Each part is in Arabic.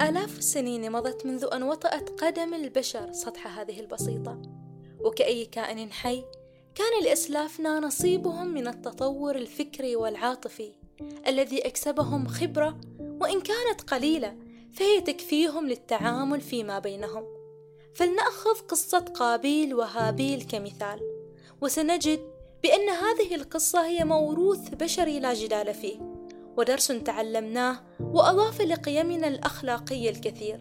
آلاف السنين مضت منذ أن وطأت قدم البشر سطح هذه البسيطة. وكأي كائن حي كان لأسلافنا نصيبهم من التطور الفكري والعاطفي الذي أكسبهم خبرة وإن كانت قليلة فهي تكفيهم للتعامل فيما بينهم. فلنأخذ قصة قابيل وهابيل كمثال وسنجد بأن هذه القصة هي موروث بشري لا جدال فيه. ودرس تعلمناه وأضاف لقيمنا الأخلاقية الكثير.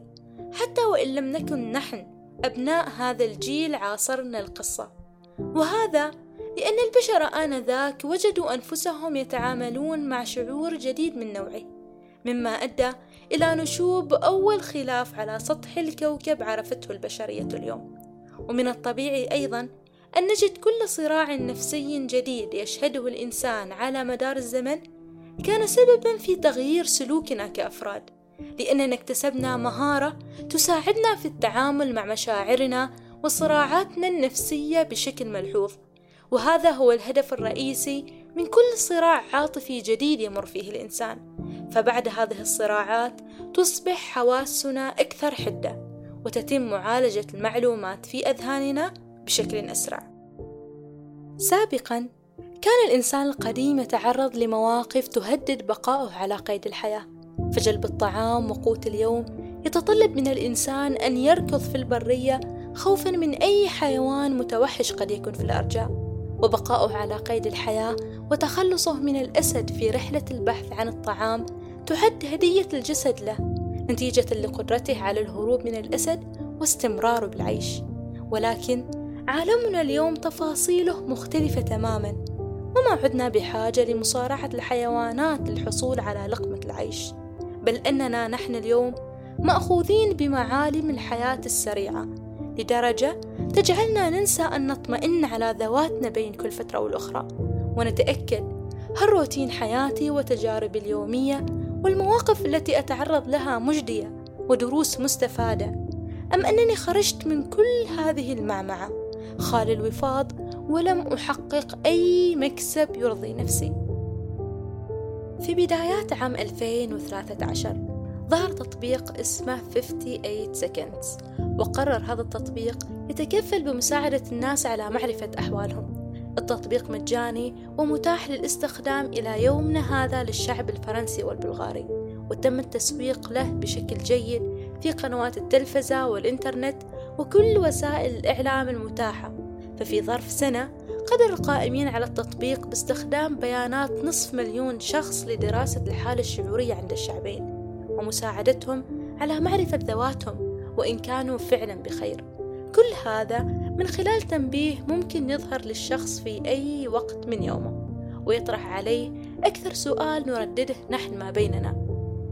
حتى وإن لم نكن نحن أبناء هذا الجيل عاصرنا القصة. وهذا لأن البشر آنذاك وجدوا أنفسهم يتعاملون مع شعور جديد من نوعه مما أدى إلى نشوب أول خلاف على سطح الكوكب عرفته البشرية اليوم. ومن الطبيعي أيضا أن نجد كل صراع نفسي جديد يشهده الإنسان على مدار الزمن كان سببا في تغيير سلوكنا كأفراد لأننا اكتسبنا مهارة تساعدنا في التعامل مع مشاعرنا وصراعاتنا النفسية بشكل ملحوظ وهذا هو الهدف الرئيسي من كل صراع عاطفي جديد يمر فيه الإنسان. فبعد هذه الصراعات تصبح حواسنا أكثر حدة وتتم معالجة المعلومات في أذهاننا بشكل أسرع. سابقا كان الإنسان القديم يتعرض لمواقف تهدد بقاؤه على قيد الحياة. فجلب الطعام وقوت اليوم يتطلب من الإنسان أن يركض في البرية خوفا من أي حيوان متوحش قد يكون في الأرجاء. وبقاؤه على قيد الحياة وتخلصه من الأسد في رحلة البحث عن الطعام تعد هدية الجسد له نتيجة لقدرته على الهروب من الأسد واستمراره بالعيش. ولكن عالمنا اليوم تفاصيله مختلفة تماما. وما عدنا بحاجة لمصارعة الحيوانات للحصول على لقمة العيش. بل أننا نحن اليوم مأخوذين بمعالم الحياة السريعة لدرجة تجعلنا ننسى أن نطمئن على ذواتنا بين كل فترة والأخرى. ونتأكد هل روتين حياتي وتجاربي اليومية والمواقف التي أتعرض لها مجدية ودروس مستفادة أم أنني خرجت من كل هذه المعمعة خال الوفاض ولم أحقق أي مكسب يرضي نفسي. في بدايات عام 2013 ظهر تطبيق اسمه 58 Seconds وقرر هذا التطبيق يتكفل بمساعدة الناس على معرفة أحوالهم. التطبيق مجاني ومتاح للاستخدام إلى يومنا هذا للشعب الفرنسي والبلغاري وتم التسويق له بشكل جيد في قنوات التلفزة والإنترنت وكل وسائل الإعلام المتاحة. ففي ظرف سنة قدر القائمين على التطبيق باستخدام بيانات نصف مليون شخص لدراسة الحالة الشعورية عند الشعبين ومساعدتهم على معرفة ذواتهم وإن كانوا فعلا بخير كل هذا من خلال تنبيه ممكن يظهر للشخص في أي وقت من يومه ويطرح عليه أكثر سؤال نردده نحن ما بيننا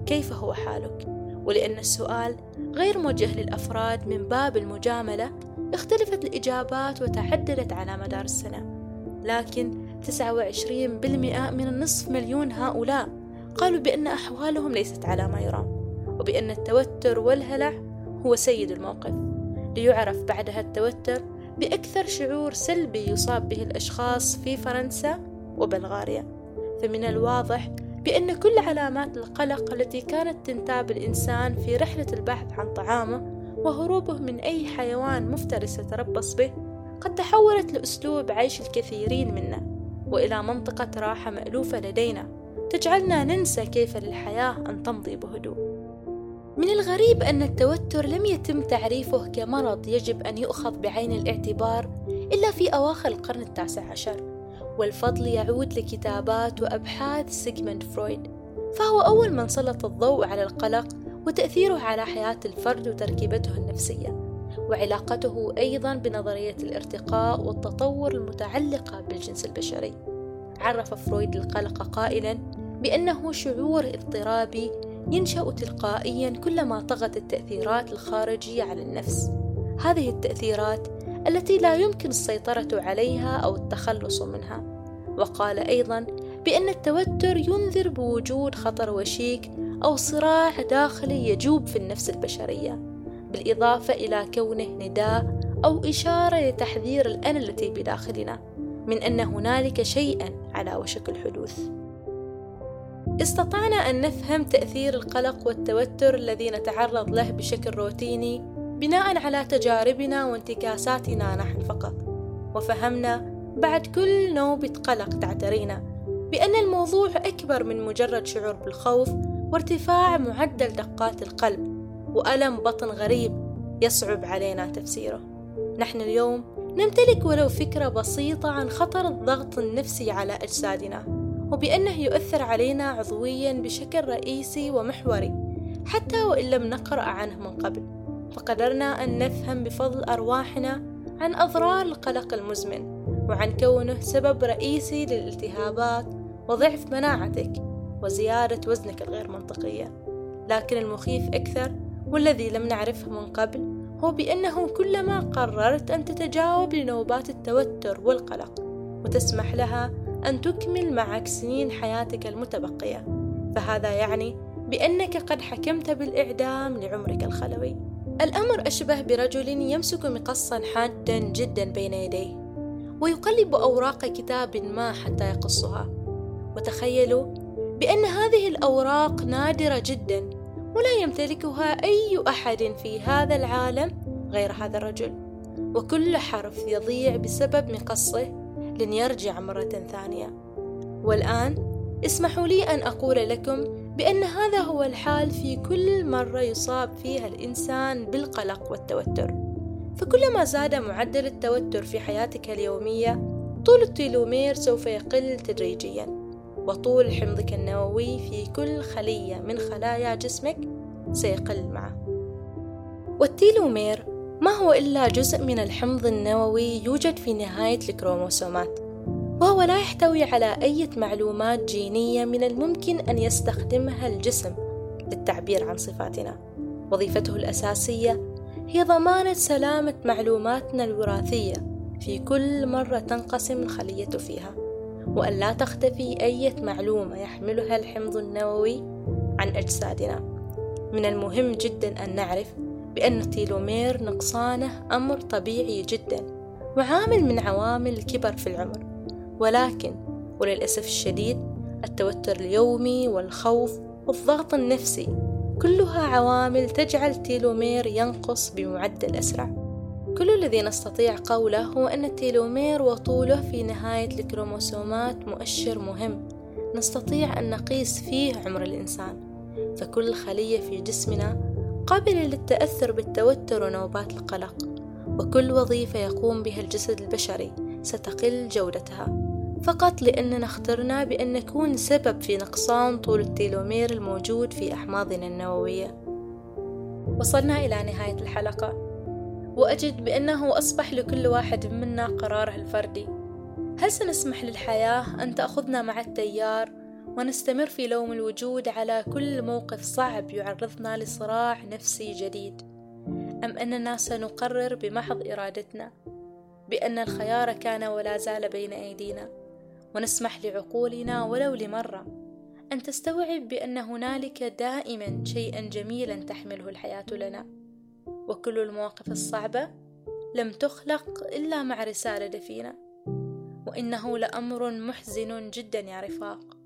كيف هو حالك؟ ولأن السؤال غير موجه للأفراد من باب المجاملة اختلفت الإجابات وتعددت على مدار السنة لكن 29% من النصف مليون هؤلاء قالوا بأن أحوالهم ليست على ما يرام وبأن التوتر والهلع هو سيد الموقف. ليعرف بعدها التوتر بأكثر شعور سلبي يصاب به الأشخاص في فرنسا وبلغاريا. فمن الواضح بأن كل علامات القلق التي كانت تنتاب الإنسان في رحلة البحث عن طعامه وهروبه من أي حيوان مفترس يتربص به قد تحولت لأسلوب عيش الكثيرين منا وإلى منطقة راحة مألوفة لدينا تجعلنا ننسى كيف للحياة أن تمضي بهدوء. من الغريب أن التوتر لم يتم تعريفه كمرض يجب أن يؤخذ بعين الاعتبار إلا في أواخر القرن التاسع عشر والفضل يعود لكتابات وأبحاث سيغموند فرويد فهو أول من سلط الضوء على القلق وتأثيره على حياة الفرد وتركيبته النفسية وعلاقته أيضا بنظرية الارتقاء والتطور المتعلقة بالجنس البشري. عرف فرويد القلق قائلا بأنه شعور اضطرابي ينشأ تلقائيا كلما طغت التأثيرات الخارجية على النفس. هذه التأثيرات التي لا يمكن السيطرة عليها أو التخلص منها. وقال أيضا بأن التوتر ينذر بوجود خطر وشيك أو صراع داخلي يجوب في النفس البشرية بالإضافة إلى كونه نداء أو إشارة لتحذير الأنا التي بداخلنا من أن هنالك شيئا على وشك الحدوث. استطعنا أن نفهم تأثير القلق والتوتر الذي نتعرض له بشكل روتيني بناء على تجاربنا وانتكاساتنا نحن فقط وفهمنا بعد كل نوبة قلق تعترينا. بأن الموضوع أكبر من مجرد شعور بالخوف وارتفاع معدل دقات القلب وألم بطن غريب يصعب علينا تفسيره. نحن اليوم نمتلك ولو فكرة بسيطة عن خطر الضغط النفسي على أجسادنا وبأنه يؤثر علينا عضويا بشكل رئيسي ومحوري حتى وإن لم نقرأ عنه من قبل. فقدرنا أن نفهم بفضل أرواحنا عن أضرار القلق المزمن وعن كونه سبب رئيسي للالتهابات وضعف مناعتك وزيادة وزنك الغير منطقية. لكن المخيف أكثر والذي لم نعرفه من قبل هو بأنه كلما قررت أن تتجاوب لنوبات التوتر والقلق وتسمح لها أن تكمل معك سنين حياتك المتبقية. فهذا يعني بأنك قد حكمت بالإعدام لعمرك الخلوي. الأمر أشبه برجل يمسك مقصا حادا جدا بين يديه ويقلب أوراق كتاب ما حتى يقصها. وتخيلوا بأن هذه الأوراق نادرة جدا ولا يمتلكها أي أحد في هذا العالم غير هذا الرجل. وكل حرف يضيع بسبب مقصه لن يرجع مرة ثانية. والآن اسمحوا لي أن أقول لكم بأن هذا هو الحال في كل مرة يصاب فيها الإنسان بالقلق والتوتر. فكلما زاد معدل التوتر في حياتك اليومية طول التيلومير سوف يقل تدريجيا. وطول حمضك النووي في كل خلية من خلايا جسمك سيقل معه. والتيلومير ما هو إلا جزء من الحمض النووي يوجد في نهاية الكروموسومات وهو لا يحتوي على أي معلومات جينية من الممكن أن يستخدمها الجسم للتعبير عن صفاتنا. وظيفته الأساسية هي ضمانة سلامة معلوماتنا الوراثية في كل مرة تنقسم الخلية فيها. وأن لا تختفي أي معلومة يحملها الحمض النووي عن أجسادنا. من المهم جدا أن نعرف بأن التيلومير نقصانه أمر طبيعي جدا وعامل من عوامل الكبر في العمر. ولكن وللأسف الشديد التوتر اليومي والخوف والضغط النفسي كلها عوامل تجعل التيلومير ينقص بمعدل أسرع. كل الذي نستطيع قوله هو أن التيلومير وطوله في نهاية الكروموسومات مؤشر مهم. نستطيع أن نقيس فيه عمر الإنسان. فكل خلية في جسمنا قابلة للتأثر بالتوتر ونوبات القلق. وكل وظيفة يقوم بها الجسد البشري ستقل جودتها. فقط لأننا اخترنا بأن نكون سبب في نقصان طول التيلومير الموجود في أحماضنا النووية. وصلنا إلى نهاية الحلقة. وأجد بأنه أصبح لكل واحد منا قراره الفردي. هل سنسمح للحياة أن تأخذنا مع التيار ونستمر في لوم الوجود على كل موقف صعب يعرضنا لصراع نفسي جديد؟ أم أننا سنقرر بمحض إرادتنا بأن الخيار كان ولا زال بين أيدينا؟ ونسمح لعقولنا ولو لمرة أن تستوعب بأن هنالك دائما شيئا جميلا تحمله الحياة لنا. وكل المواقف الصعبة لم تخلق إلا مع رسالة دفينة. وإنه لأمر محزن جدا يا رفاق.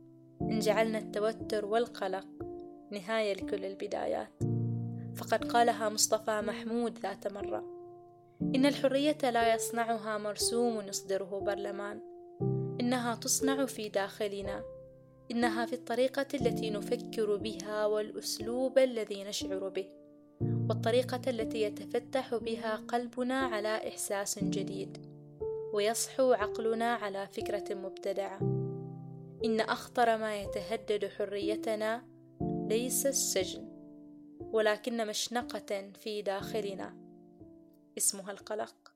إن جعلنا التوتر والقلق نهاية لكل البدايات. فقد قالها مصطفى محمود ذات مرة. إن الحرية لا يصنعها مرسوم يصدره برلمان. إنها تصنع في داخلنا. إنها في الطريقة التي نفكر بها والأسلوب الذي نشعر به. والطريقة التي يتفتح بها قلبنا على إحساس جديد ويصحو عقلنا على فكرة مبتدعة. إن أخطر ما يتهدد حريتنا ليس السجن ولكن مشنقة في داخلنا. اسمها القلق.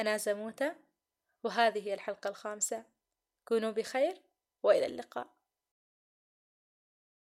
أنا زموتة وهذه الحلقة الخامسة. كونوا بخير وإلى اللقاء.